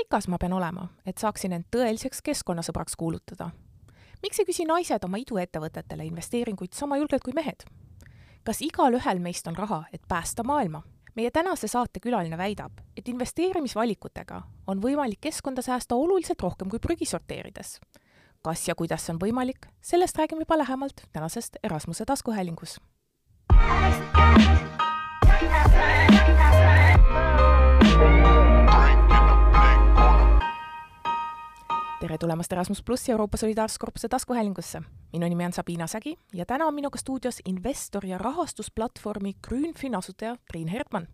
rikas ma pean olema, et saaksin end tõeliseks keskkonnasõbraks kuulutada? miks ei küsi naised oma iduettevõtetele investeeringuid sama julgelt kui mehed? kas igalühel meist on raha, et päästa maailma? meie tänase saate külaline väidab, et investeerimisvalikutega on võimalik keskkonda säästa oluliselt rohkem kui prügi sorteerides. kas ja kuidas see on võimalik, sellest räägime juba lähemalt tänasest Erasmuse taskuhäälingus tere tulemast Erasmus plussi Euroopa Solidaarsuskorpuse taskuhäälingusse. minu nimi on Sabina Sägi ja täna on minuga stuudios investor ja rahastusplatvormi Grünfin asutaja Triin Hertmann.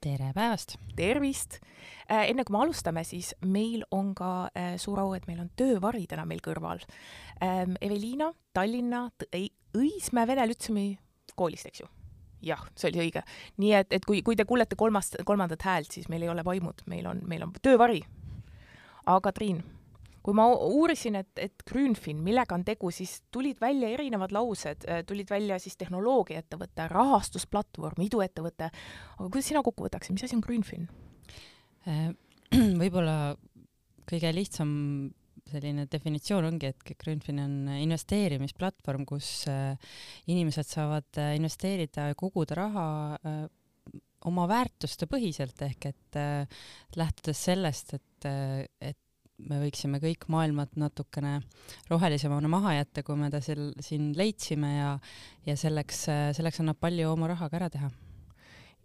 tere päevast! tervist! Äh, enne kui me alustame, siis meil on ka äh, suur au, et meil on töövari täna meil kõrval. Ähm, Eveliina Tallinna Õismäe Vene Lütseumi koolist, eks ju? jah, see oli õige. nii et, et kui, kui te kuulete kolmast, kolmandat häält, siis meil ei ole vaimud, meil on, meil on töövari. aga Triin kui ma uurisin, et, et Grünfin, millega on tegu, siis tulid välja erinevad laused, äh, tulid välja siis tehnoloogiaettevõte, rahastusplatvorm, iduettevõte, aga kuidas sina kokku võtaksid, mis asi on Grünfin? Äh, võib-olla kõige lihtsam selline definitsioon ongi, et Grünfin on investeerimisplatvorm, kus äh, inimesed saavad investeerida ja koguda raha oma väärtuste põhiselt ehk et lähtudes sellest, et, et me võiksime kõik maailmat natukene rohelisemana maha jätta, kui me ta seal siin leidsime ja, ja selleks, selleks annab palju oma rahaga ära teha.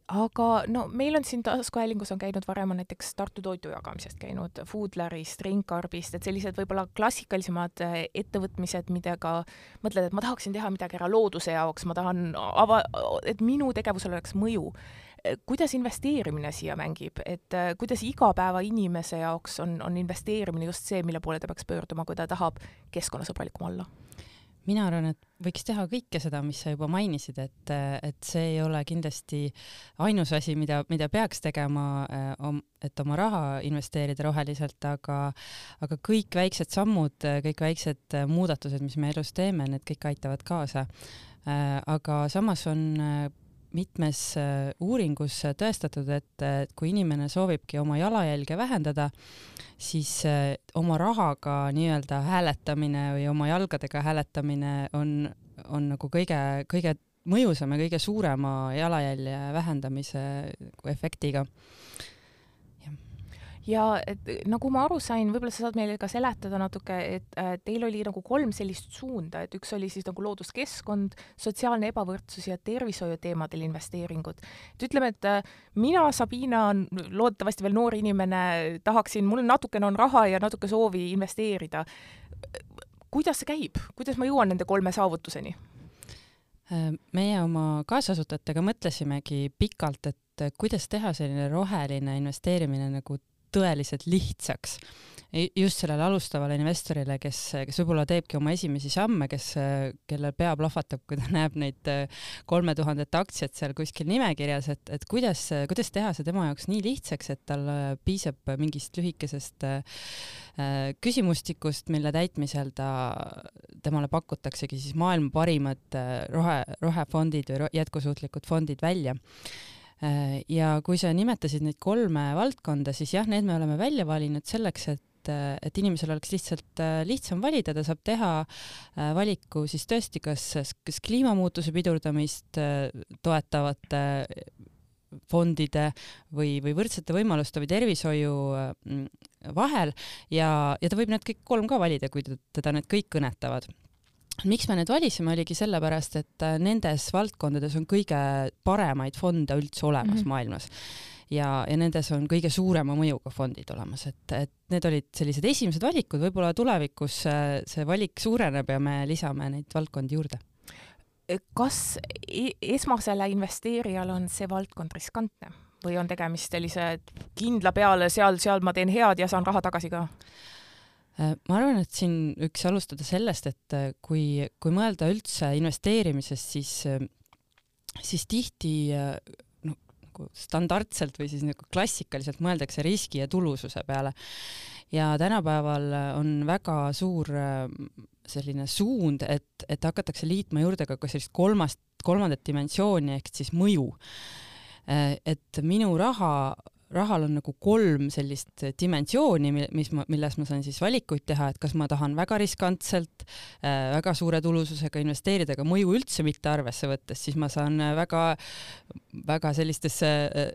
Aga no meil on siin taskuhäälingus on käinud varem on näiteks Tartu toidu jagamisest käinud, Foodlarist, Ringkarbist, et sellised võib-olla klassikalisemad eh, ettevõtmised, millega mõtled, et ma tahaksin teha midagi ära looduse jaoks, ma tahan ava-, et minu tegevusel oleks mõju kuidas investeerimine siia mängib, et äh, kuidas igapäevainimese jaoks on, on investeerimine just see, mille poole ta peaks pöörduma, kui ta tahab keskkonnasõbralikum olla? mina arvan, et võiks teha kõike seda, mis sa juba mainisid, et, et see ei ole kindlasti ainus asi, mida, mida peaks tegema, äh, et oma raha investeerida roheliselt, aga, aga kõik väiksed sammud, kõik väiksed muudatused, mis me elus teeme, need kõik aitavad kaasa. Äh, aga samas on mitmes äh, uuringus tõestatud, et kui inimene soovibki oma jalajälge vähendada, siis äh, oma rahaga nii-öelda hääletamine või oma jalgadega hääletamine on, on nagu kõige, kõige mõjusam ja kõige suurema jalajälje vähendamise efektiga ja et nagu ma aru sain, võib-olla sa saad meile ka seletada natuke, et äh, teil oli nagu kolm sellist suunda, et üks oli siis nagu looduskeskkond, sotsiaalne ebavõrdsus ja tervishoiuteemadel investeeringud. et ütleme, et äh, mina, Sabina, loodetavasti veel noor inimene, tahaksin, mul natukene on raha ja natuke soovi investeerida. kuidas see käib, kuidas ma jõuan nende kolme saavutuseni? Äh, meie oma kaasasutajatega mõtlesimegi pikalt, et kuidas teha selline roheline investeerimine nagu tõeliselt lihtsaks. Just sellele alustavale investorile, kes, kes võib-olla teebki oma esimesi samme, kes, kellel pea plahvatab, kui ta näeb neid kolme tuhandet aktsiat seal kuskil nimekirjas, et, et kuidas, kuidas teha see tema jaoks nii lihtsaks, et tal piisab mingist lühikesest äh, küsimustikust, mille täitmisel ta, temale pakutaksegi siis maailma parimad rohe, rohefondid või jätkusuutlikud fondid välja. Äh, ja kui sa nimetasid neid kolme valdkonda, siis jah, need me oleme välja valinud selleks, et äh, et inimesel oleks lihtsalt äh, lihtsam valida, ta saab teha valiku siis tõesti kas, kas kliimamuutuse pidurdamist toetavate fondide või, või võrdsete võimaluste või tervishoiu vahel. Ja, ja ta võib need kõik kolm ka valida, kui teda need kõik kõnetavad miks me need valisime, oligi sellepärast, et äh, nendes valdkondades on kõige paremaid fonde üldse olemas mm -hmm. maailmas ja, ja nendes on kõige suurema mõjuga fondid olemas, et, et need olid sellised esimesed valikud, võib-olla tulevikus äh, see valik suureneb ja me lisame neid valdkondi juurde. kas e-, esmasele investeerijale on see valdkond riskantne või on tegemist sellise kindla peale, seal, seal ma teen head ja saan raha tagasi ka? Äh, ma arvan, et siin võiks alustada sellest, et äh, kui, kui mõelda üldse investeerimisest, siis, äh, siis tihti noh, nagu standardselt või siis nagu klassikaliselt mõeldakse riski ja tulususe peale. ja tänapäeval on väga suur selline suund, et, et hakatakse liitma juurde ka sellist kolmast, kolmandat dimensiooni ehk siis mõju. et minu raha rahal on nagu kolm sellist dimensiooni, mis ma, milles ma saan siis valikuid teha, et kas ma tahan väga riskantselt äh,, väga suure tulususega investeerida, aga mõju üldse mitte arvesse võttes, siis ma saan väga, väga sellistesse äh,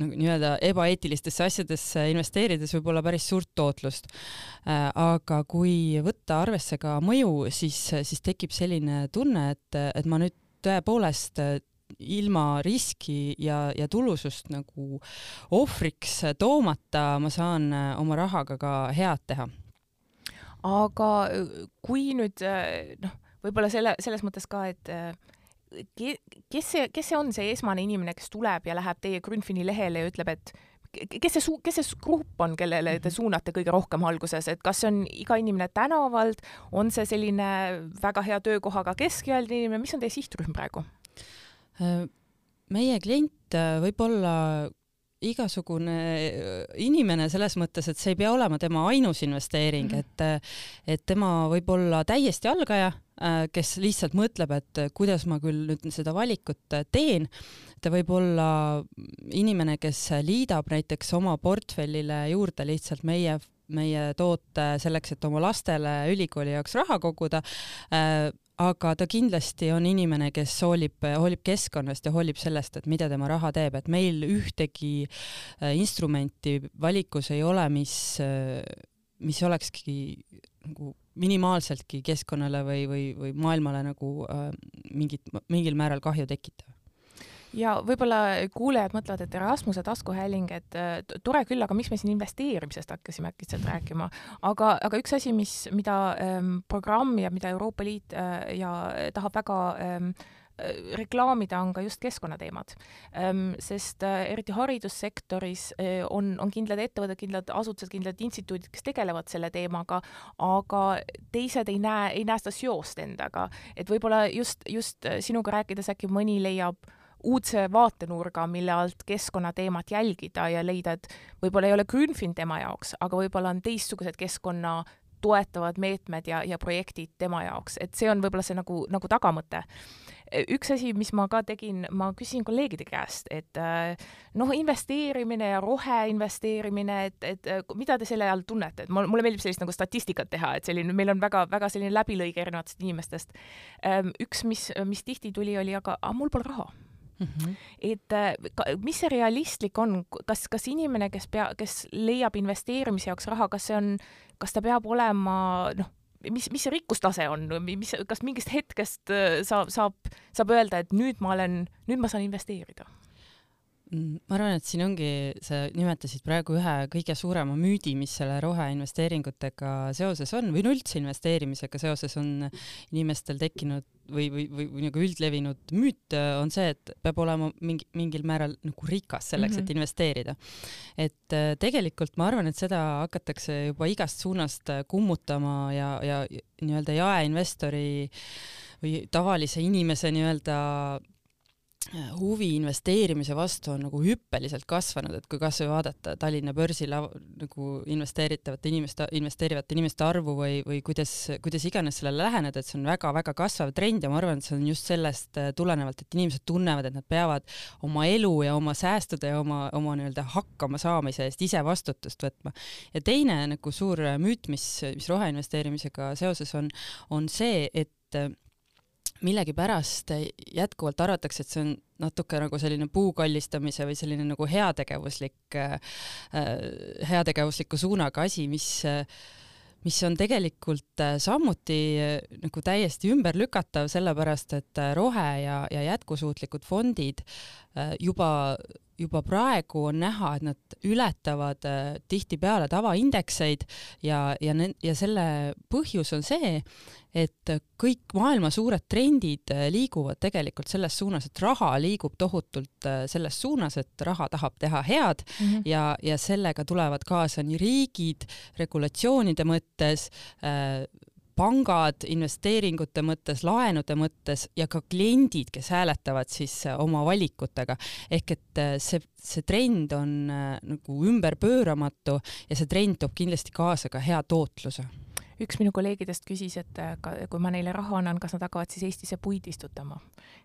nagu nii-öelda ebaeetilistesse asjadesse investeerides võib-olla päris suurt tootlust. Äh, aga kui võtta arvesse ka mõju, siis, siis tekib selline tunne, et, et ma nüüd tõepoolest ilma riski ja, ja tulusust nagu ohvriks toomata ma saan oma rahaga ka head teha. aga kui nüüd noh, võib-olla selle, selles mõttes ka, et kes see, kes see on see esmane inimene, kes tuleb ja läheb teie Grünfini lehele ja ütleb, et kes see, kes see grupp on, kellele te mhm. suunate kõige rohkem alguses, et kas see on iga inimene tänavalt, on see selline väga hea töökohaga keskealine inimene, mis on teie sihtrühm praegu? Äh, meie klient äh, võib olla igasugune äh, inimene selles mõttes, et see ei pea olema tema ainus investeering -hmm. et, et tema võib olla täiesti algaja, kes lihtsalt mõtleb, et kuidas ma küll nüüd seda valikut teen. ta võib olla inimene, kes liidab näiteks oma portfellile juurde lihtsalt meie meie toote selleks, et oma lastele ülikooli jaoks raha koguda aga ta kindlasti on inimene, kes hoolib, hoolib keskkonnast ja hoolib sellest, et mida tema raha teeb, et meil ühtegi äh, instrumenti valikus ei ole, mis, äh, mis olekski nagu minimaalseltki keskkonnale või, või, või maailmale nagu äh, mingit, mingil määral kahju tekitav ja võib-olla kuulajad mõtlevad, et Erasmuse taskuhääling, et äh, tore küll, aga miks me siin investeerimisest hakkasime äkitselt rääkima, aga, aga üks asi, mis, mida ähm, programm ja mida Euroopa Liit äh, ja tahab väga ähm, äh, reklaamida, on ka just keskkonnateemad ähm,. sest äh, eriti haridussektoris on, on kindlad ettevõtted, kindlad asutused, kindlad instituudid, kes tegelevad selle teemaga, aga teised ei näe, ei näe seda seost endaga. et võib-olla just, just sinuga rääkides äkki mõni leiab uudse vaatenurga, mille alt keskkonnateemat jälgida ja leida, et võib-olla ei ole Grünfin tema jaoks, aga võib-olla on teistsugused keskkonna toetavad meetmed ja, ja projektid tema jaoks, et see on võib-olla see nagu, nagu tagamõte. üks asi, mis ma ka tegin, ma küsisin kolleegide käest, et noh, investeerimine ja roheinvesteerimine, et, et mida te selle all tunnete, et mulle meeldib sellist nagu statistikat teha, et selline, meil on väga-väga selline läbilõige erinevatest inimestest. üks, mis, mis tihti tuli, oli aga, aga mul pole raha Mm -hmm. et äh, mis see realistlik on, kas, kas inimene, kes pea, kes leiab investeerimise jaoks raha, kas see on, kas ta peab olema noh, mis, mis see rikkustase on, mis, kas mingist hetkest äh, saab, saab, saab öelda, et nüüd ma olen, nüüd ma saan investeerida? Mm, ma arvan, et siin ongi, sa nimetasid praegu ühe kõige suurema müüdi, mis selle roheinvesteeringutega seoses on või no üldse investeerimisega seoses on inimestel tekkinud või, või, või, või nagu üldlevinud müüt on see, et peab olema mingi, mingil määral nagu rikas selleks mm, -hmm. et mhm. investeerida. et äh, tegelikult ma arvan, et seda hakatakse juba igast suunast kummutama ja, ja nii-öelda jaeinvestori või tavalise inimese nii-öelda huvi investeerimise vastu on nagu hüppeliselt kasvanud, et kui kasvõi vaadata Tallinna börsil nagu investeeritavate inimeste, investeerivate inimeste arvu või, või kuidas, kuidas iganes sellele läheneda, et see on väga-väga kasvav trend ja ma arvan, et see on just sellest äh, tulenevalt, et inimesed tunnevad, et nad peavad oma elu ja oma säästude ja oma, oma nii-öelda hakkamasaamise eest ise vastutust võtma. ja teine nagu suur müüt, mis, mis roheinvesteerimisega seoses on, on see, et millegipärast jätkuvalt arvatakse, et see on natuke nagu selline puu kallistamise või selline nagu heategevuslik äh,, heategevusliku suunaga asi, mis mis on tegelikult äh, samuti äh, nagu täiesti ümberlükatav, sellepärast et rohe- ja, ja jätkusuutlikud fondid juba juba praegu on näha, et nad ületavad äh, tihtipeale tavaindekseid ja, ja, ja selle põhjus on see, et kõik maailma suured trendid äh, liiguvad tegelikult selles suunas, et raha liigub tohutult äh, selles suunas, et raha tahab teha head mm -hmm. ja, ja sellega tulevad kaasa nii riigid regulatsioonide mõttes pangad investeeringute mõttes, laenude mõttes ja ka kliendid, kes hääletavad siis äh, oma valikutega. ehk et äh, see, see trend on äh, nagu ümberpööramatu ja see trend toob kindlasti kaasa ka hea tootluse üks minu kolleegidest küsis, et ka, kui ma neile raha annan, kas nad hakkavad siis Eestisse puid istutama.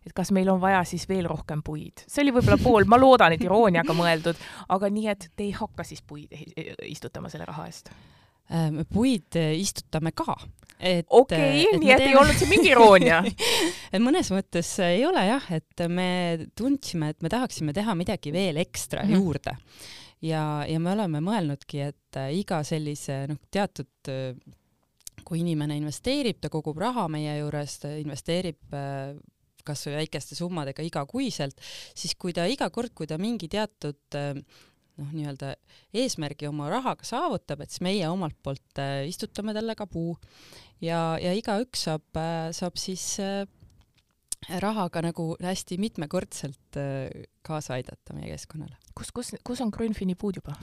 et kas meil on vaja siis veel rohkem puid. see oli võib-olla pool, ma loodan, et irooniaga mõeldud, aga nii, et te ei hakka siis puid istutama selle raha eest? Me puid istutame ka. okei okay,, nii et teeme... ei olnud see mingi iroonia et mõnes mõttes ei ole jah, et me tundsime, et me tahaksime teha midagi veel ekstra mm -hmm. juurde ja, ja me oleme mõelnudki, et iga sellise noh, teatud kui inimene investeerib, ta kogub raha meie juures, ta investeerib äh, kas või väikeste summadega igakuiselt, siis kui ta iga kord, kui ta mingi teatud noh, nii-öelda eesmärgi oma rahaga saavutab, et siis meie omalt poolt äh, istutame talle ka puu. Ja, ja igaüks saab, saab siis rahaga nagu hästi mitmekordselt kaasa aidata meie keskkonnale kus, kus, kus on Grünfini puud juba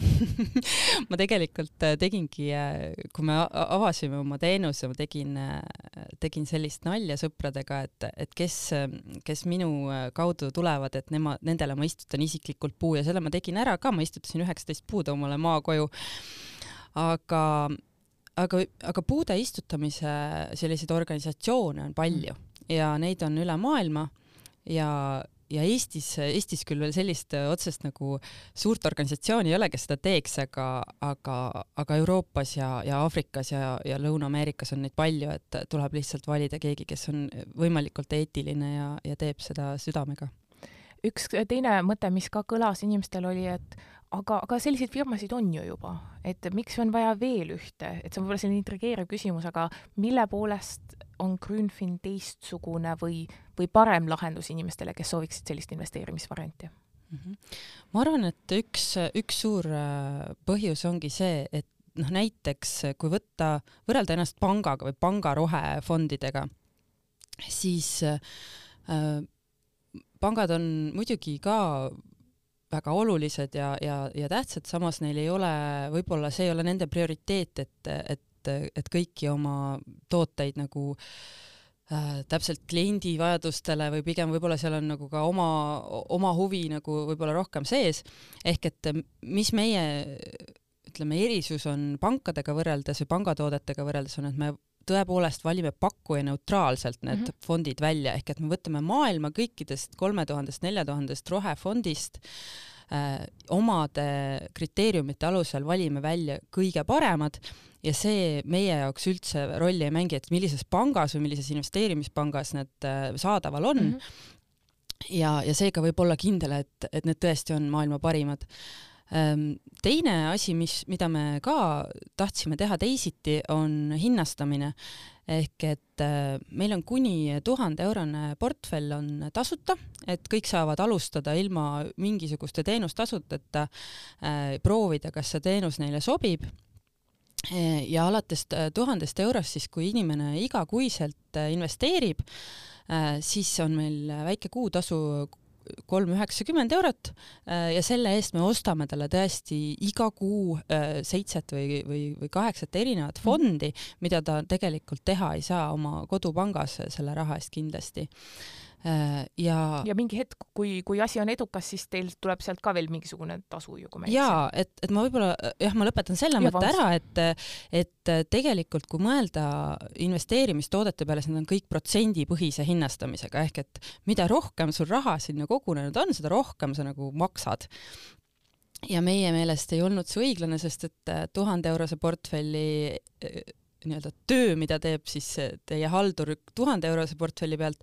ma tegelikult äh, tegingi, äh, kui me avasime oma teenuse, ma tegin, äh, tegin sellist nalja sõpradega, et, et kes, kes minu kaudu tulevad, et nema, nendele ma istutan isiklikult puu ja selle ma tegin ära ka, ma istutasin üheksateist puud omale maakoju. aga, aga, aga puude istutamise selliseid organisatsioone on palju mm. ja neid on üle maailma ja ja Eestis, Eestis küll veel sellist äh, otsest nagu suurt organisatsiooni ei ole, kes seda teeks, aga, aga, aga Euroopas ja, ja Aafrikas ja, ja Lõuna-Ameerikas on neid palju, et tuleb lihtsalt valida keegi, kes on võimalikult eetiline ja, ja teeb seda südamega. üks teine mõte, mis ka kõlas inimestel, oli, et aga, aga selliseid firmasid on ju juba, et miks on vaja veel ühte, et see on võib-olla selline intrigeeriv küsimus, aga mille poolest on Grünfin teistsugune või, või parem lahendus inimestele, kes sooviksid sellist investeerimisvarianti mm? -hmm. ma arvan, et üks, üks suur äh, põhjus ongi see, et noh, näiteks kui võtta, võrrelda ennast pangaga või panga rohefondidega, siis äh, pangad on muidugi ka väga olulised ja, ja, ja tähtsad, samas neil ei ole, võib-olla see ei ole nende prioriteet, et, et, et kõiki oma tooteid nagu äh, täpselt kliendi vajadustele või pigem võib-olla seal on nagu ka oma, oma huvi nagu võib-olla rohkem sees. ehk et mis meie ütleme, erisus on pankadega võrreldes või pangatoodetega võrreldes on, et me tõepoolest valime pakkuja neutraalselt need mm -hmm. fondid välja, ehk et me võtame maailma kõikidest kolme tuhandest, nelja tuhandest rohefondist äh, omade kriteeriumite alusel valime välja kõige paremad ja see meie jaoks üldse rolli ei mängi, et millises pangas või millises investeerimispangas need äh, saadaval on mm. -hmm. ja, ja seega võib olla kindel, et, et need tõesti on maailma parimad teine asi, mis, mida me ka tahtsime teha teisiti, on hinnastamine. Ehk et äh, meil on kuni tuhande eurone portfell on tasuta, et kõik saavad alustada ilma mingisuguste teenustasudeta äh, proovida, kas see teenus neile sobib. E, ja alates tuhandest eurost siis, kui inimene igakuiselt investeerib, äh, siis on meil väike kuutasu kolm üheksakümmend eurot äh, ja selle eest me ostame talle tõesti iga kuu äh, seitset või, või, või kaheksat erinevat mhm. fondi, mida ta tegelikult teha ei saa oma kodupangas selle raha eest kindlasti ja ja mingi hetk, kui, kui asi on edukas, siis teil tuleb sealt ka veel mingisugune tasu ju, kui ma ei eksi. jaa, et, et ma võib-olla jah, ma lõpetan selle mõtte ära, et et tegelikult kui mõelda investeerimistoodete peale, siis need on kõik protsendipõhise hinnastamisega, ehk et mida rohkem sul raha sinna kogunenud on, seda rohkem sa nagu maksad ja meie meelest ei olnud see õiglane, sest et tuhande eurose portfelli eh, nii-öelda töö, mida teeb siis teie haldur tuhande eurose portfelli pealt,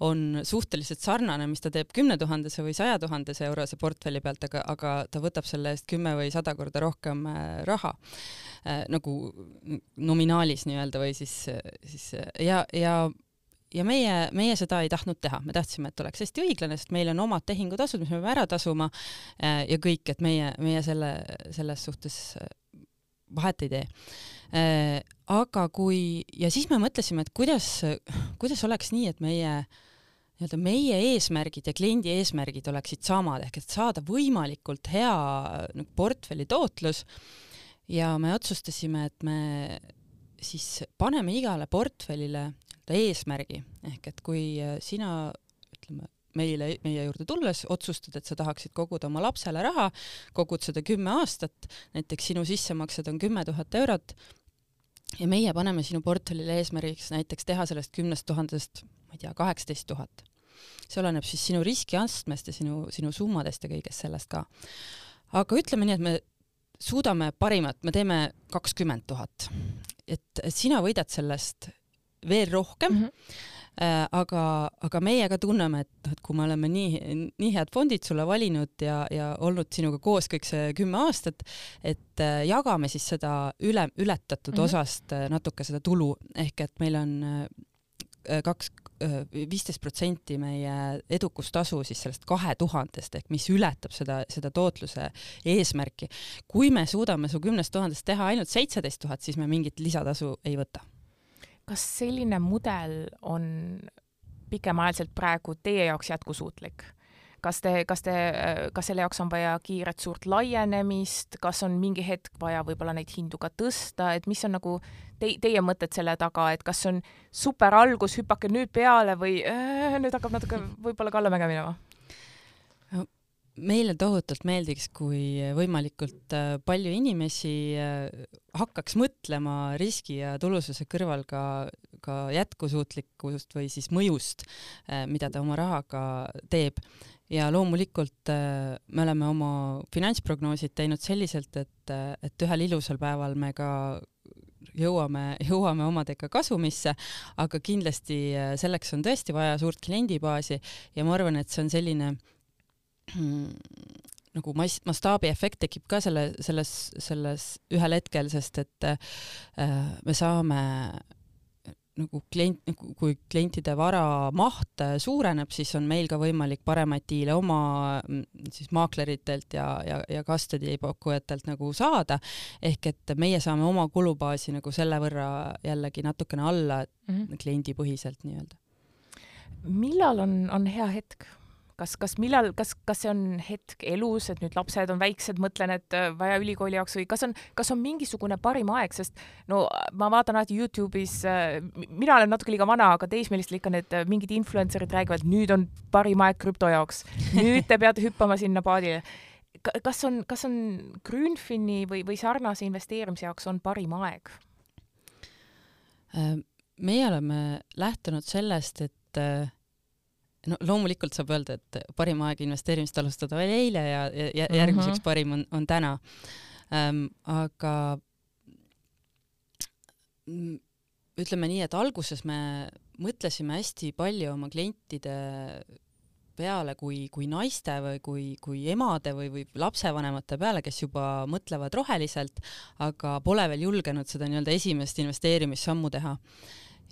on suhteliselt sarnane, mis ta teeb kümne tuhandese või saja tuhandese eurose portfelli pealt, aga, aga ta võtab selle eest kümme või sada korda rohkem äh, raha. Äh, nagu nominaalis nii-öelda või siis, siis ja, ja ja meie, meie seda ei tahtnud teha, me tahtsime, et oleks hästi õiglane, sest meil on omad tehingutasud, mis me peame ära tasuma äh, ja kõik, et meie, meie selle, selles suhtes vahet ei tee. Aga kui, ja siis me mõtlesime, et kuidas, kuidas oleks nii, et meie nii-öelda meie eesmärgid ja kliendi eesmärgid oleksid samad, ehk et saada võimalikult hea nagu portfelli tootlus. Ja me otsustasime, et me siis paneme igale portfellile eesmärgi, ehk et kui sina ütleme, meile, meie juurde tulles otsustad, et sa tahaksid koguda oma lapsele raha, kogud seda kümme aastat, näiteks sinu sissemaksed on kümme tuhat eurot, ja meie paneme sinu portfellile eesmärgiks näiteks teha sellest kümnest tuhandest, ma ei tea, kaheksateist tuhat. see oleneb siis sinu riskiastmest ja sinu, sinu summadest ja kõigest sellest ka. aga ütleme nii, et me suudame parimat, me teeme kakskümmend tuhat. et, et sina võidad sellest veel rohkem mm. -hmm aga, aga meie ka tunneme, et et kui me oleme nii, nii head fondid sulle valinud ja, ja olnud sinuga koos kõik see kümme aastat, et äh, jagame siis seda üle, ületatud mm -hmm. osast äh, natuke seda tulu, ehk et meil on kaks, viisteist protsenti meie edukustasu siis sellest kahe tuhandest ehk mis ületab seda, seda tootluse eesmärki. kui me suudame su kümnest tuhandest teha ainult seitseteist tuhat, siis me mingit lisatasu ei võta kas selline mudel on pikemaajaliselt praegu teie jaoks jätkusuutlik? kas te, kas te, kas selle jaoks on vaja kiiret suurt laienemist, kas on mingi hetk vaja võib-olla neid hindu ka tõsta, et mis on nagu te, teie mõtted selle taga, et kas on super algus, hüpake nüüd peale või äh, nüüd hakkab natuke võib-olla kallamäge minema? Meile tohutult meeldiks, kui võimalikult äh, palju inimesi äh, hakkaks mõtlema riski ja tulususe kõrval ka, ka jätkusuutlikkust või siis mõjust, äh, mida ta oma rahaga teeb. ja loomulikult me oleme oma finantsprognoosid teinud selliselt, et, et ühel ilusal päeval me ka jõuame, jõuame omadega kasumisse, aga kindlasti selleks on tõesti vaja suurt kliendibaasi ja ma arvan, et see on selline nagu mass, mastaabiefekt tekib ka selle, selles, selles ühel hetkel, sest et äh, me saame nagu klient, nagu kui klientide vara maht suureneb, siis on meil ka võimalik paremaid diile oma siis maakleritelt ja, ja, ja custody pakkujatelt nagu saada. ehk et meie saame oma kulubaasi nagu selle võrra jällegi natukene alla mm -hmm. kliendipõhiselt nii-öelda. millal on, on hea hetk kas, kas millal, kas, kas see on hetk elus, et nüüd lapsed on väiksed, mõtlen, et äh, vaja ülikooli jaoks või kas on, kas on mingisugune parim aeg, sest no ma vaatan alati Youtube'is, äh, mina olen natuke liiga vana, aga teismelistel ikka need äh, mingid influencer'id räägivad, nüüd on parim aeg krüpto jaoks, nüüd te peate hüppama sinna paadile. kas on, kas on Grünfini või, või sarnase investeerimise jaoks on parim aeg? meie oleme lähtunud sellest, et no loomulikult saab öelda, et parim aeg investeerimist alustada oli eile ja, ja järgmiseks mm -hmm. parim on, on täna ähm,. aga mm, ütleme nii, et alguses me mõtlesime hästi palju oma klientide peale kui, kui naiste või kui, kui emade või, või lapsevanemate peale, kes juba mõtlevad roheliselt, aga pole veel julgenud seda nii-öelda esimest investeerimissammu teha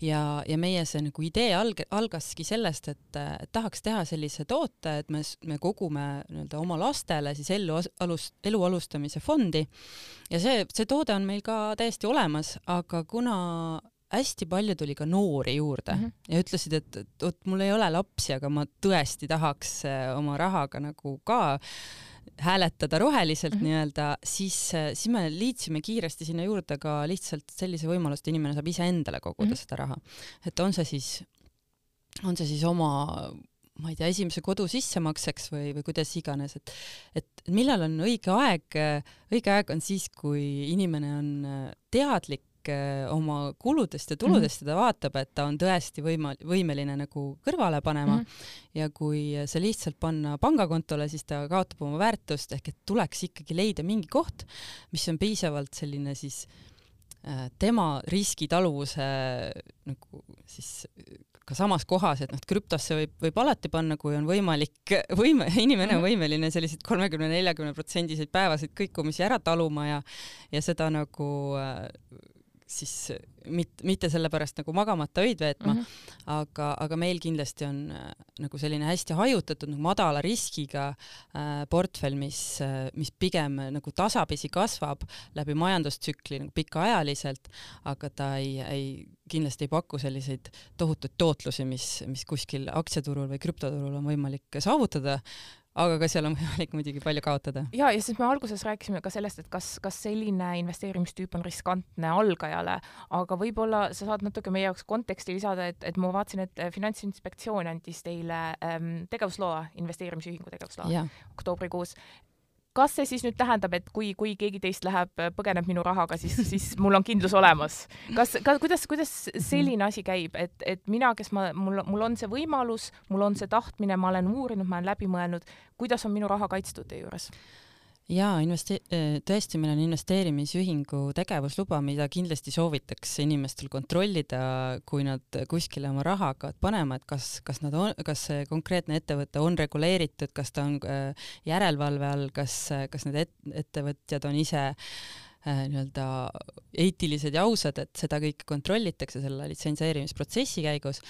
ja, ja meie see nagu idee alg-, algaski sellest, et, tahaks teha sellise toote, et me, me kogume nii-öelda oma lastele siis ellu alus, elu alustamise fondi ja see, see toode on meil ka täiesti olemas, aga kuna hästi palju tuli ka noori juurde mm -hmm. ja ütlesid, et, et vot mul ei ole lapsi, aga ma tõesti tahaks eh, oma rahaga nagu ka hääletada roheliselt mm -hmm. nii-öelda, siis, siis me liitsime kiiresti sinna juurde ka lihtsalt sellise võimaluse, et inimene saab iseendale koguda mm -hmm. seda raha. et on see siis, on see siis oma ma ei tea, esimese kodu sissemakseks või, või kuidas iganes, et et millal on õige aeg, õige aeg on siis, kui inimene on teadlik Äh, oma kuludest ja tuludest mm -hmm. ja ta vaatab, et ta on tõesti võima-, võimeline nagu kõrvale panema mm. -hmm. ja kui see lihtsalt panna pangakontole, siis ta kaotab oma väärtust, ehk et tuleks ikkagi leida mingi koht, mis on piisavalt selline siis äh, tema riskitaluvuse nagu siis ka samas kohas, et noh, krüptosse võib, võib alati panna, kui on võimalik, võime, inimene on mhm. võimeline selliseid kolmekümne, neljakümne protsendiseid päevaseid kõikumisi ära taluma ja, ja seda nagu siis mitte, mitte sellepärast nagu magamata öid veetma mm, -hmm. aga, aga meil kindlasti on äh, nagu selline hästi hajutatud nagu madala riskiga äh, portfell, mis äh,, mis pigem äh, nagu tasapisi kasvab läbi majandustsükli nagu pikaajaliselt, aga ta ei, ei kindlasti ei paku selliseid tohutuid tootlusi, mis, mis kuskil aktsiaturul või krüptoturul on võimalik saavutada aga ka seal on võimalik muidugi palju kaotada. ja, ja siis me alguses rääkisime ka sellest, et kas, kas selline investeerimistüüp on riskantne algajale, aga võib-olla sa saad natuke meie jaoks konteksti lisada, et, et ma vaatasin, et Finantsinspektsioon andis teile ähm, tegevusloa, investeerimisühingu tegevusloa oktoobrikuus kas see siis nüüd tähendab, et kui, kui keegi teist läheb, põgeneb minu rahaga, siis, siis mul on kindlus olemas? kas, ka kuidas, kuidas selline asi käib, et, et mina, kes ma, mul, mul on see võimalus, mul on see tahtmine, ma olen uurinud, ma olen läbi mõelnud, kuidas on minu raha kaitstud teie juures? Jaa, investe-, äh, tõesti, meil on investeerimisühingu tegevusluba, mida kindlasti soovitaks inimestel kontrollida, kui nad kuskile oma raha hakkavad panema, et kas, kas nad on, kas see konkreetne ettevõte on reguleeritud, kas ta on äh, järelevalve all, kas, kas need et, ettevõtjad on ise äh, nii-öelda eetilised ja ausad, et seda kõike kontrollitakse selle litsenseerimisprotsessi käigus.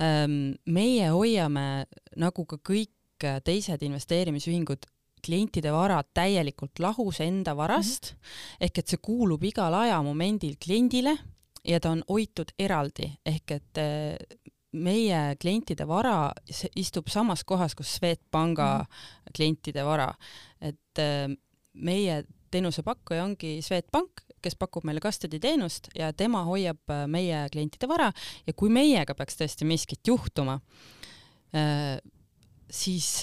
Ähm, meie hoiame nagu ka kõik teised investeerimisühingud klientide varad täielikult lahus enda varast mm -hmm. ehk et see kuulub igal ajamomendil kliendile ja ta on hoitud eraldi ehk et eh, meie klientide vara istub samas kohas, kus Swedbanka mm -hmm. klientide vara, et eh, meie teenusepakkuja ongi Swedbank, kes pakub meile custody teenust ja tema hoiab eh, meie klientide vara ja kui meiega peaks tõesti miskit juhtuma, siis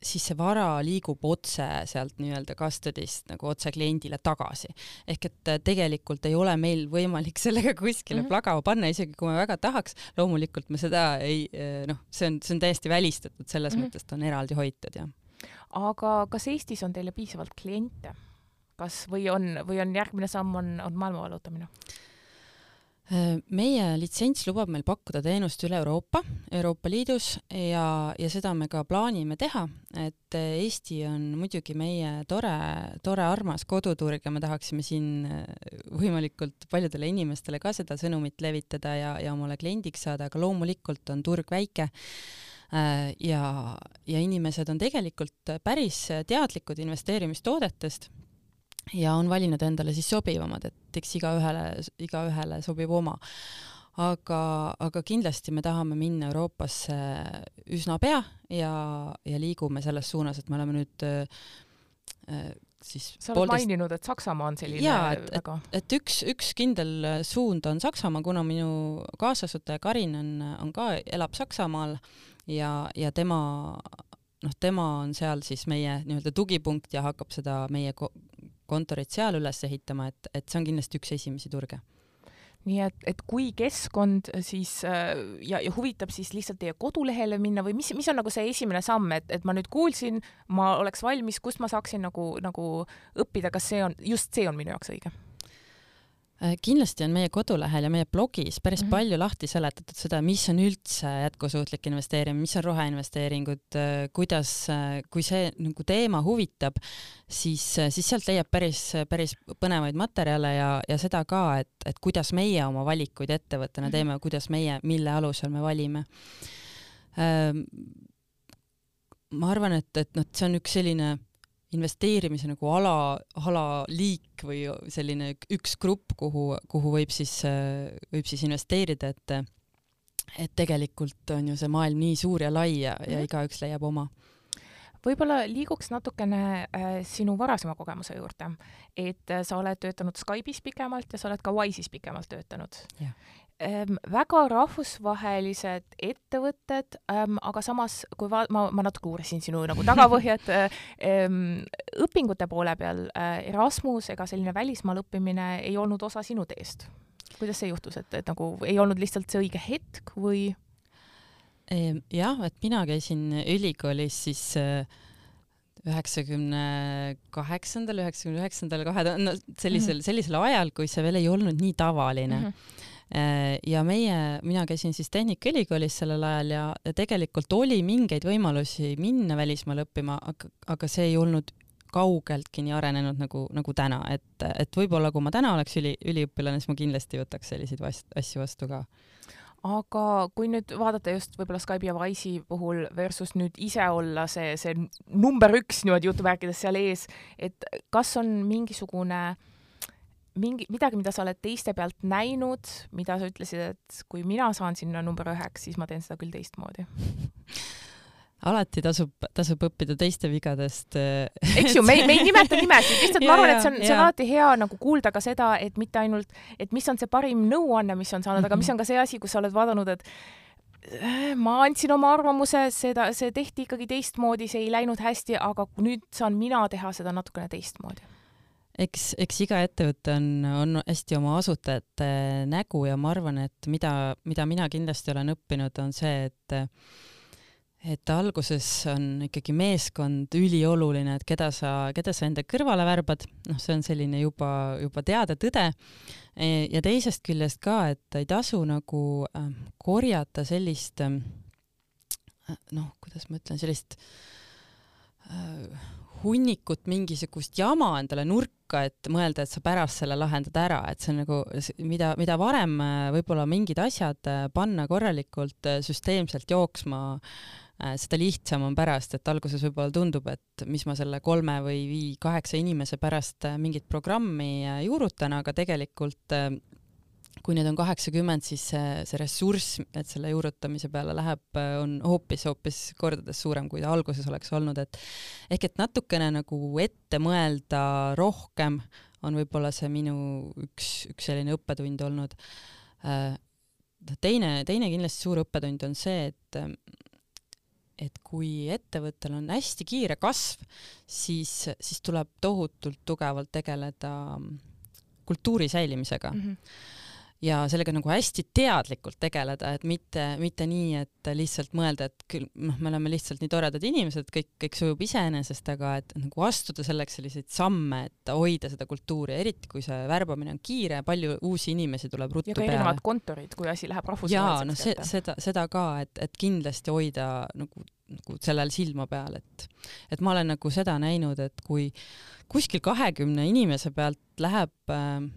siis see vara liigub otse sealt nii-öelda custody'st nagu otse kliendile tagasi. ehk et äh, tegelikult ei ole meil võimalik sellega kuskile mm -hmm. plagama panna, isegi kui me väga tahaks, loomulikult me seda ei äh, noh, see on, see on täiesti välistatud, selles mm -hmm. mõttes ta on eraldi hoitud, jah. aga kas Eestis on teile piisavalt kliente? kas või on, või on järgmine samm on, on maailma vallutamine? Meie litsents lubab meil pakkuda teenust üle Euroopa, Euroopa Liidus ja, ja seda me ka plaanime teha, et Eesti on muidugi meie tore, tore armas koduturg ja me tahaksime siin võimalikult paljudele inimestele ka seda sõnumit levitada ja, ja omale kliendiks saada, aga loomulikult on turg väike ja, ja inimesed on tegelikult päris teadlikud investeerimistoodetest ja on valinud endale siis sobivamad, et eks igaühele, igaühele sobib oma. aga, aga kindlasti me tahame minna Euroopasse üsna pea ja, ja liigume selles suunas, et me oleme nüüd äh, siis sa oled poolteist... maininud, et Saksamaa on selline jaa, et, väga et, et üks, üks kindel suund on Saksamaa, kuna minu kaasasutaja Karin on, on ka, elab Saksamaal ja, ja tema noh, tema on seal siis meie nii-öelda tugipunkt ja hakkab seda meie kontorit seal üles ehitama, et, et see on kindlasti üks esimesi turge nii et, et kui keskkond siis äh, ja, ja huvitab siis lihtsalt teie kodulehele minna või mis, mis on nagu see esimene samm, et, et ma nüüd kuulsin, ma oleks valmis, kust ma saaksin nagu, nagu õppida, kas see on, just see on minu jaoks õige? Äh, kindlasti on meie kodulehel ja meie blogis päris mm -hmm. palju lahti seletatud seda, mis on üldse jätkusuutlik investeerimine, mis on roheinvesteeringud, äh, kuidas, äh, kui see nagu teema huvitab, siis, siis sealt leiab päris, päris põnevaid materjale ja, ja seda ka, et, et kuidas meie oma valikuid ettevõttena -hmm. teeme, kuidas meie, mille alusel me valime. Ma arvan, et, et noh, see on üks selline investeerimise nagu ala, alaliik või selline üks grupp, kuhu, kuhu võib siis, võib siis investeerida, et et tegelikult on ju see maailm nii suur ja lai ja, ja mhm. igaüks leiab oma. Võib-olla liiguks natukene äh, sinu varasema kogemuse juurde, et äh, sa oled töötanud Skype'is pikemalt ja sa oled ka Wise'is pikemalt töötanud ähm, väga rahvusvahelised ettevõtted ähm,, aga samas, kui va-, ma, ma natuke uurisin sinu nagu tagapõhjad ähm, õpingute poole peal äh, Erasmus ega selline välismaal õppimine ei olnud osa sinu teest. kuidas see juhtus, et, et nagu ei olnud lihtsalt see õige hetk või? jah, et mina käisin ülikoolis siis äh, üheksakümne kaheksandal, üheksakümne üheksandal, kahe tuhande, sellisel, mhm. sellisel ajal, kui see veel ei olnud nii tavaline mm. -hmm ja meie, mina käisin siis Tehnikaülikoolis sellel ajal ja, ja tegelikult oli mingeid võimalusi minna välismaale õppima, aga, aga see ei olnud kaugeltki nii arenenud nagu, nagu täna, et, et võib-olla kui ma täna oleks üli, üliõpilane, siis ma kindlasti võtaks selliseid vast, asju vastu ka. Aga kui nüüd vaadata just võib-olla Skype'i ja Wise'i puhul versus nüüd ise olla see, see number üks niimoodi jutumärkides seal ees, et kas on mingisugune äh, mingi, midagi, mida sa oled teiste pealt näinud, mida sa ütlesid, et kui mina saan sinna number üheks, siis ma teen seda küll teistmoodi? alati tasub, tasub õppida teiste vigadest. Äh, eks ju, me ei, me ei nimeta nimesid, lihtsalt ma arvan, et see on, see on alati hea nagu kuulda ka seda, et mitte ainult, et mis on see parim nõuanne, mis on saanud mm, -hmm. aga mis mhm. on ka see asi, kus sa oled vaadanud, et ma andsin oma arvamuse, seda, see tehti ikkagi teistmoodi, see ei läinud hästi, aga nüüd saan mina teha seda natukene teistmoodi eks, eks iga ettevõte on, on hästi oma asutajate nägu ja ma arvan, et mida, mida mina kindlasti olen õppinud, on see, et et alguses on ikkagi meeskond ülioluline, et keda sa, keda sa enda kõrvale värbad, noh, see on selline juba, juba teada tõde. ja teisest küljest ka, et ei tasu nagu äh, korjata sellist äh, noh, kuidas ma ütlen, sellist äh, hunnikut mingisugust jama endale nurka, et mõelda, et sa pärast selle lahendad ära, et see on nagu, mida, mida varem äh, võib-olla mingid asjad äh, panna korralikult äh, süsteemselt jooksma, seda lihtsam on pärast, et alguses võib-olla tundub, et mis ma selle kolme või vii kaheksa inimese pärast mingit programmi juurutan, aga tegelikult kui neid on kaheksakümmend, siis see, see ressurss, et selle juurutamise peale läheb, on hoopis-hoopis kordades suurem, kui ta alguses oleks olnud, et ehk et natukene nagu ette mõelda rohkem on võib-olla see minu üks, üks selline õppetund olnud. Äh, teine, teine kindlasti suur õppetund on see, et et kui ettevõttel on hästi kiire kasv, siis, siis tuleb tohutult tugevalt tegeleda kultuuri säilimisega mm. -hmm ja sellega nagu hästi teadlikult tegeleda, et mitte, mitte nii, et lihtsalt mõelda, et küll noh, me oleme lihtsalt nii toredad inimesed, kõik, kõik sujub iseenesest, aga et nagu astuda selleks selliseid samme, et hoida seda kultuuri, eriti kui see värbamine on kiire, palju uusi inimesi tuleb ruttu peale. ja ka erinevad kontorid, kui asi läheb rahvusvaheliseks. jaa, no see, seda, seda ka, et, et kindlasti hoida nagu, nagu sellel silma peal, et, et ma olen nagu seda näinud, et kui kuskil kahekümne inimese pealt läheb äh,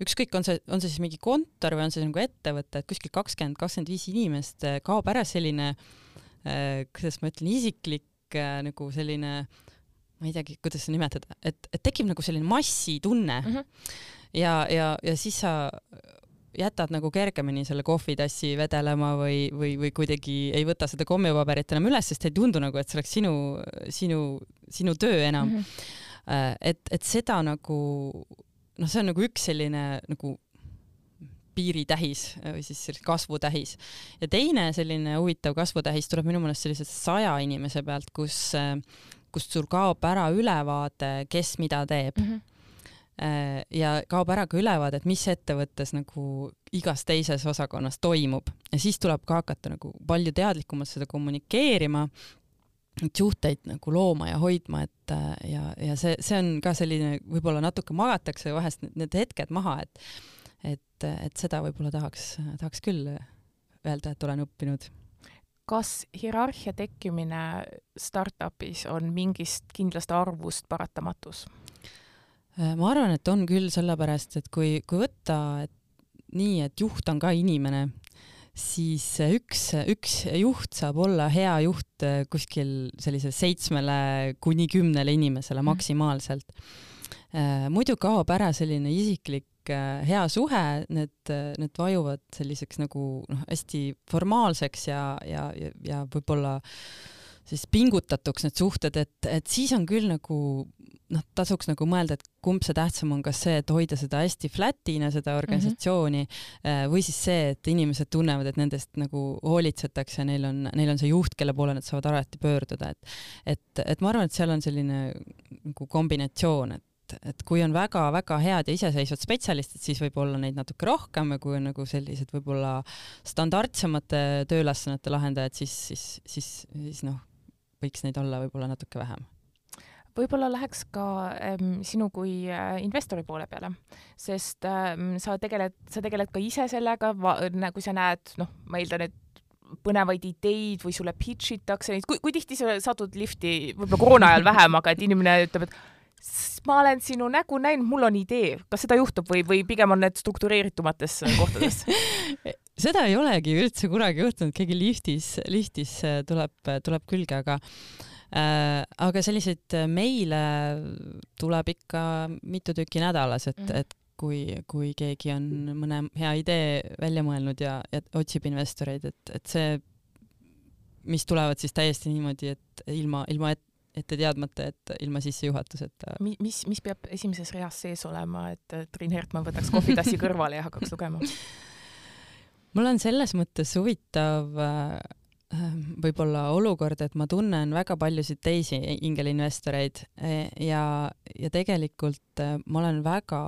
ükskõik, on see, on see siis mingi kontor või on see nagu ettevõte, et kuskil kakskümmend, kakskümmend viis inimest eh, kaob ära selline äh,, kuidas ma ütlen, isiklik äh, nagu selline ma ei teagi, kuidas seda nimetada, et, et tekib nagu selline massitunne mm. -hmm. ja, ja, ja siis sa jätad nagu kergemini selle kohvitassi vedelema või, või, või kuidagi ei võta seda kommipaberit enam üles, sest ei tundu nagu, et see oleks sinu, sinu, sinu töö enam mm. -hmm. et, et seda nagu noh, see on nagu üks selline nagu piiritähis või siis kasvutähis. ja teine selline huvitav kasvutähis tuleb minu meelest sellise saja inimese pealt, kus, kust sul kaob ära ülevaade, kes mida teeb mm. -hmm ja kaob ära ka ülevaade, et mis ettevõttes nagu igas teises osakonnas toimub ja siis tuleb ka hakata nagu palju teadlikumalt seda kommunikeerima neid suhteid nagu looma ja hoidma, et äh, ja, ja see, see on ka selline, võib-olla natuke magatakse vahest need, hetked maha, et et, et seda võib-olla tahaks, tahaks küll öelda, et olen õppinud. kas hierarhia tekkimine startupis on mingist kindlast arvust paratamatus? Äh, ma arvan, et on küll, sellepärast et kui, kui võtta et nii, et juht on ka inimene siis üks, üks juht saab olla hea juht äh, kuskil sellise seitsmele kuni kümnele inimesele mhm. maksimaalselt. Äh, muidu kaob ära selline isiklik äh, hea suhe, need, need vajuvad selliseks nagu noh, hästi formaalseks ja, ja, ja, ja võib-olla siis pingutatuks need suhted, et, et siis on küll nagu noh, tasuks nagu mõelda, et kumb see tähtsam on, kas see, et hoida seda hästi flat'ina, seda organisatsiooni mm, -hmm. või siis see, et inimesed tunnevad, et nendest nagu hoolitsetakse, neil on, neil on see juht, kelle poole nad saavad alati pöörduda, et et, et ma arvan, et seal on selline nagu kombinatsioon, et et kui on väga-väga head ja iseseisvad spetsialistid, siis võib olla neid natuke rohkem ja kui on nagu sellised võib-olla standardsemate tööülesannete lahendajad, siis, siis, siis, siis noh, võiks neid olla võib-olla natuke vähem? Võib-olla läheks ka ähm, sinu kui äh, investori poole peale, sest ähm, sa tegeled, sa tegeled ka ise sellega, kui sa näed, noh, ma eeldan, et põnevaid ideid või sulle pitch itakse neid, kui, kui tihti sa satud lifti, võib-olla koroona ajal vähem, aga et inimene ütleb, et ma olen sinu nägu näinud, mul on idee, kas seda juhtub või, või pigem on need struktureeritumates kohtades seda ei olegi üldse kunagi juhtunud, keegi liftis, liftis tuleb, tuleb külge, aga Äh, aga selliseid äh, meile tuleb ikka mitu tükki nädalas, et mm., et kui, kui keegi on mõne hea idee välja mõelnud ja, ja otsib investoreid, et, et see, mis tulevad siis täiesti niimoodi, et ilma, ilma et, ette teadmata, et ilma sissejuhatuseta. mis, mis peab esimeses reas sees olema, et Triin Hertmann võtaks kohvitassi kõrvale ja hakkaks lugema? mul on selles mõttes huvitav äh, võib-olla olukord, et ma tunnen väga paljusid teisi ingelinvestoreid e, ja, ja tegelikult äh, ma olen väga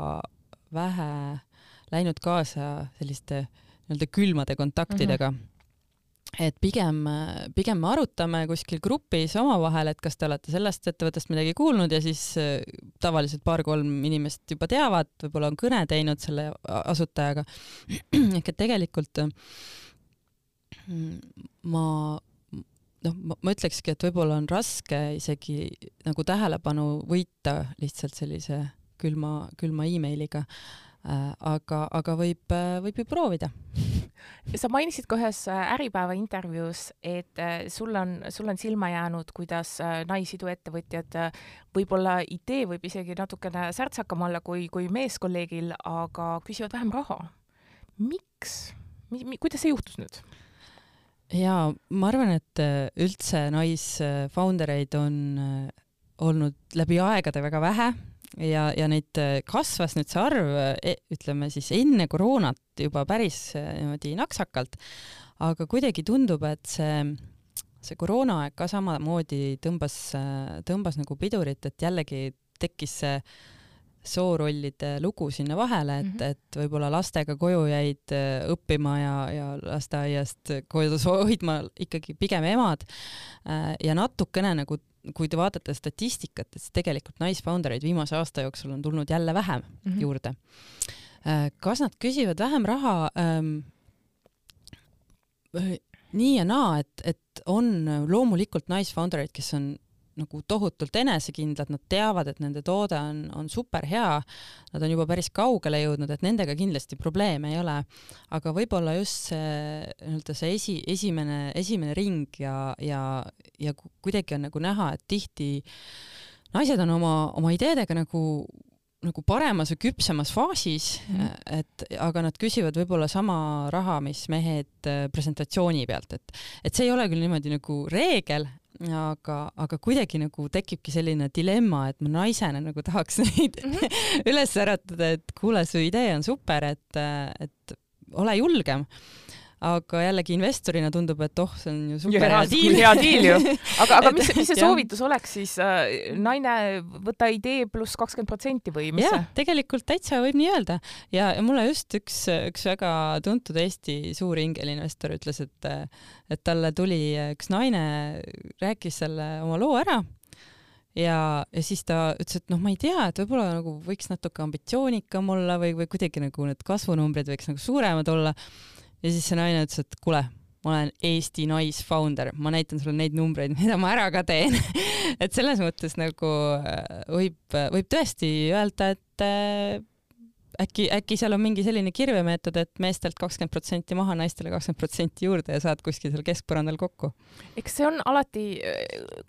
vähe läinud kaasa selliste nii-öelda külmade kontaktidega mm. -hmm et pigem, pigem me arutame kuskil grupis omavahel, et kas te olete sellest ettevõttest midagi kuulnud ja siis äh, tavaliselt paar-kolm inimest juba teavad, võib-olla on kõne teinud selle asutajaga. ehk et tegelikult ma noh, ma ütlekski, et võib-olla on raske isegi nagu tähelepanu võita lihtsalt sellise külma, külma emailiga. Aga, aga võib, äh, võib ju proovida. sa mainisid ka ühes äh, Äripäeva intervjuus, et äh, sul on, sul on silma jäänud, kuidas naisiduettevõtjad, võib-olla idee võib isegi natukene särtsakam olla kui, kui meeskolleegil, aga küsivad vähem raha. miks? kuidas see juhtus nüüd? jaa, ma arvan, et äh, üldse naisfounder eid on äh, olnud läbi aegade väga vähe ja, ja neid äh, kasvas nüüd see arv, e, ütleme siis enne koroonat juba päris niimoodi naksakalt, aga kuidagi tundub, et see, see koroonaaeg ka samamoodi tõmbas, tõmbas nagu pidurit, et jällegi tekkis see soorollide lugu sinna vahele, et mm, -hmm. et võib-olla lastega koju jäid äh, õppima ja, ja lasteaiast kodus hoidma ikkagi pigem emad. Äh, ja natukene nagu, kui te vaatate statistikat, et siis tegelikult naisfoundereid viimase aasta jooksul on tulnud jälle vähem mm -hmm. juurde. Äh, kas nad küsivad vähem raha ähm,? nii ja naa, et, et on loomulikult naisfoundereid, kes on nagu tohutult enesekindlad, nad teavad, et nende toode on, on super hea, nad on juba päris kaugele jõudnud, et nendega kindlasti probleeme ei ole. aga võib-olla just see nii-öelda see esi, esimene, esimene ring ja, ja, ja kuidagi on nagu näha, et tihti naised on oma, oma ideedega nagu nagu paremas või küpsemas faasis mm, et aga nad küsivad võib-olla sama raha, mis mehed äh, presentatsiooni pealt, et et see ei ole küll niimoodi nagu reegel, aga, aga kuidagi nagu tekibki selline dilemma, et ma naisena nagu tahaks neid mm -hmm. üles äratada, et kuule, su idee on super, et, et ole julgem aga jällegi investorina tundub, et oh, see on ju super hea diil. hea diil ju. aga, aga mis, mis see soovitus oleks siis äh,? naine, võta idee pluss kakskümmend protsenti või mis ja, see? tegelikult täitsa võib nii öelda ja, ja mulle just üks, üks väga tuntud Eesti suur ingelinvestor ütles, et, et talle tuli üks naine, rääkis selle oma loo ära ja, ja siis ta ütles, et noh, ma ei tea, et võib-olla nagu võiks natuke ambitsioonikam olla või, või kuidagi nagu need kasvunumbrid võiks nagu suuremad olla ja siis see naine ütles, et kuule, ma olen Eesti naisfounder, ma näitan sulle neid numbreid, mida ma ära ka teen. Et selles mõttes nagu äh, võib, võib tõesti öelda, et äh, äkki, äkki seal on mingi selline kirvemeetod, et meestelt kakskümmend protsenti maha, naistele kakskümmend protsenti juurde ja saad kuskil seal keskpõrandal kokku? eks see on alati,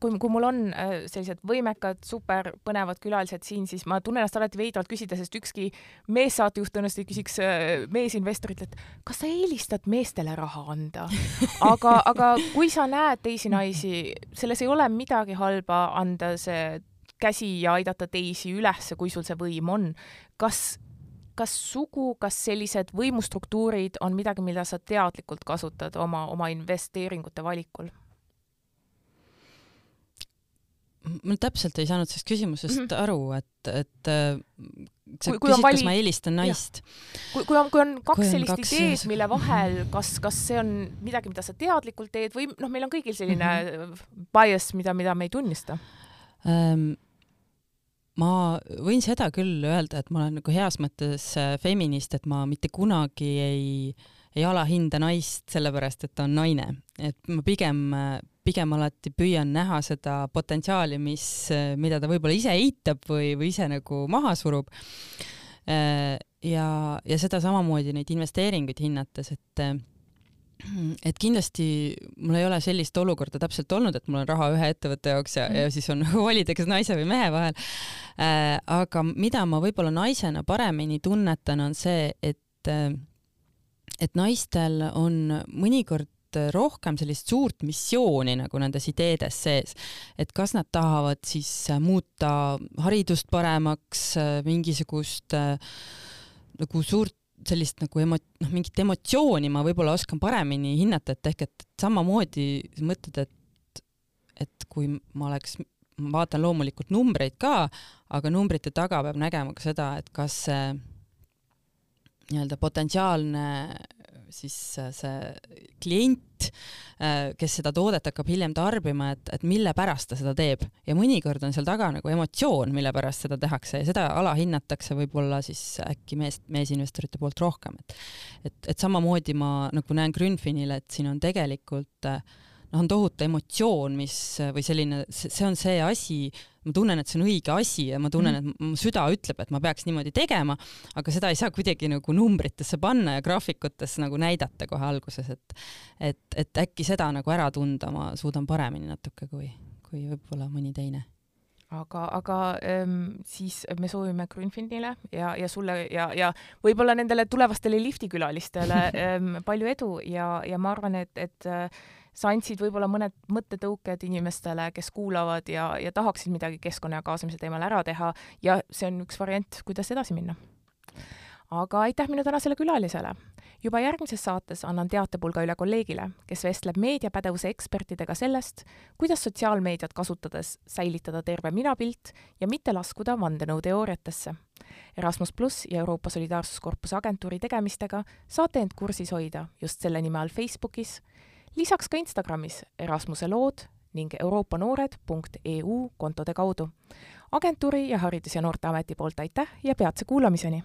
kui, kui mul on äh, sellised võimekad, super põnevad külalised siin, siis ma tunnen ennast alati veidralt küsida, sest ükski meessaatejuht tõenäoliselt ei küsiks äh, meesinvestorilt, et kas sa eelistad meestele raha anda. aga, aga kui sa näed teisi naisi, selles ei ole midagi halba anda see käsi ja aidata teisi üles, kui sul see võim on. kas kas sugu, kas sellised võimustruktuurid on midagi, mida sa teadlikult kasutad oma, oma investeeringute valikul? ma täpselt ei saanud sellest küsimusest mm -hmm. aru, et, et äh, sa kui, küsid, vali... kas ma eelistan naist. kui, kui on, kui on kaks kui on sellist kaks... ideed, mille vahel, kas, kas see on midagi, mida sa teadlikult teed või noh, meil on kõigil selline mm -hmm. bias, mida, mida me ei tunnista um, ma võin seda küll öelda, et ma olen nagu heas mõttes äh, feminist, et ma mitte kunagi ei, ei alahinda naist sellepärast, et ta on naine, et ma pigem, pigem alati püüan näha seda potentsiaali, mis, mida ta võib-olla ise eitab või, või ise nagu maha surub. Äh, ja, ja seda samamoodi neid investeeringuid hinnates, et et kindlasti mul ei ole sellist olukorda täpselt olnud, et mul on raha ühe ettevõtte jaoks ja, ja siis on valida, kas naise või mehe vahel äh,. aga mida ma võib-olla naisena paremini tunnetan, on see, et äh, et naistel on mõnikord rohkem sellist suurt missiooni nagu nendes ideedes sees, et kas nad tahavad siis muuta haridust paremaks, mingisugust äh, nagu suurt sellist nagu emo-, noh, mingit emotsiooni ma võib-olla oskan paremini hinnata, et ehk et samamoodi mõtled, et, et kui ma oleks, ma vaatan loomulikult numbreid ka, aga numbrite taga peab nägema ka seda, et kas see nii-öelda potentsiaalne siis äh, see klient, äh, kes seda toodet hakkab hiljem tarbima, et, et mille pärast ta seda teeb. Ja mõnikord on seal taga nagu emotsioon, mille pärast seda tehakse. Ja seda alahinnatakse võib-olla siis äkki mees, meesinvestorite poolt rohkem, et et, et samamoodi ma nagu näen Grünfinil, et siin on tegelikult äh, noh, on tohutu emotsioon, mis või selline, see on see asi, ma tunnen, et see on õige asi ja ma tunnen, mhm. et mu süda ütleb, et ma peaks niimoodi tegema, aga seda ei saa kuidagi nagu numbritesse panna ja graafikutes nagu näidata kohe alguses, et et, et äkki seda nagu ära tunda ma suudan paremini natuke kui, kui võib-olla mõni teine aga, aga ähm, siis me soovime Grünfindile ja, ja sulle ja, ja võib-olla nendele tulevastele liftikülalistele ähm, palju edu ja, ja ma arvan, et, et sa andsid võib-olla mõned mõttetõuked inimestele, kes kuulavad ja, ja tahaksid midagi keskkonna ja kaasamise teemal ära teha ja see on üks variant, kuidas edasi minna. aga aitäh minu tänasele külalisele. juba järgmises saates annan teatepulga üle kolleegile, kes vestleb meediapädevuse ekspertidega sellest, kuidas sotsiaalmeediat kasutades säilitada terve minapilt ja mitte laskuda vandenõuteooriatesse. Erasmus pluss ja Euroopa Solidaarsuskorpuse agentuuri tegemistega saate end kursis hoida just selle nime all Facebookis lisaks ka Instagramis Erasmuse lood ning euroopanoored.eu kontode kaudu. agentuuri ja Haridus- ja Noorteameti poolt aitäh ja peatse kuulamiseni!